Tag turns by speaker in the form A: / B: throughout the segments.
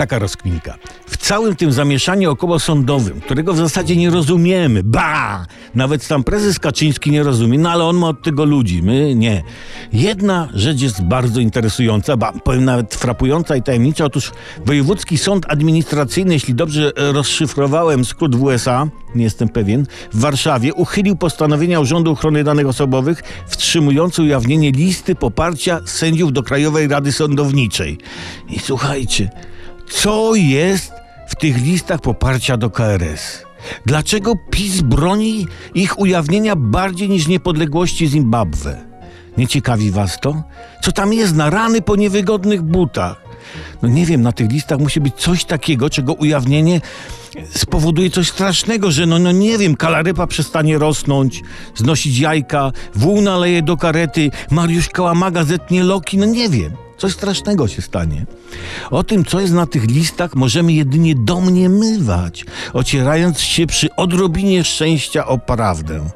A: Taka rozkminka. W całym tym zamieszaniu około sądowym, którego w zasadzie nie rozumiemy, ba! Nawet sam prezes Kaczyński nie rozumie, no ale on ma od tego ludzi, my nie. Jedna rzecz jest bardzo interesująca, ba, powiem nawet frapująca i tajemnicza. Otóż Wojewódzki Sąd Administracyjny, jeśli dobrze rozszyfrowałem skrót w USA, nie jestem pewien, w Warszawie uchylił postanowienia Urzędu Ochrony Danych Osobowych wstrzymujące ujawnienie listy poparcia sędziów do Krajowej Rady Sądowniczej. I słuchajcie, co jest w tych listach poparcia do KRS? Dlaczego PiS broni ich ujawnienia bardziej niż niepodległości Zimbabwe? Nie ciekawi was to? Co tam jest na rany po niewygodnych butach? No nie wiem, na tych listach musi być coś takiego, czego ujawnienie spowoduje coś strasznego, że no, no nie wiem, kalarypa przestanie rosnąć, znosić jajka, wół naleje do karety, Mariusz Kałamaga zetnie loki, no nie wiem. Coś strasznego się stanie. O tym, co jest na tych listach, możemy jedynie domniemywać, ocierając się przy odrobinie szczęścia o prawdę.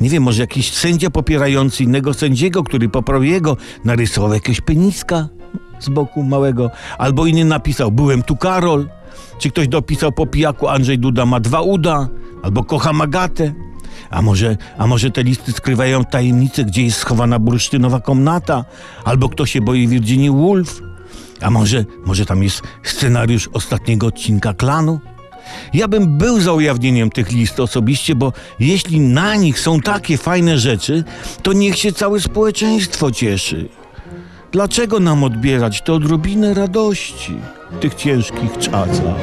A: Nie wiem, może jakiś sędzia popierający innego sędziego, który poprawił jego, narysował jakiegoś peniska z boku małego, albo inny napisał, byłem tu Karol, czy ktoś dopisał po pijaku Andrzej Duda ma dwa uda, albo kocha Magatę. A może, a może te listy skrywają tajemnicę, gdzie jest schowana bursztynowa komnata? Albo kto się boi Virginia Woolf? A może, może tam jest scenariusz ostatniego odcinka klanu? Ja bym był za ujawnieniem tych list osobiście, bo jeśli na nich są takie fajne rzeczy, to niech się całe społeczeństwo cieszy. Dlaczego nam odbierać tę odrobinę radości w tych ciężkich czasach?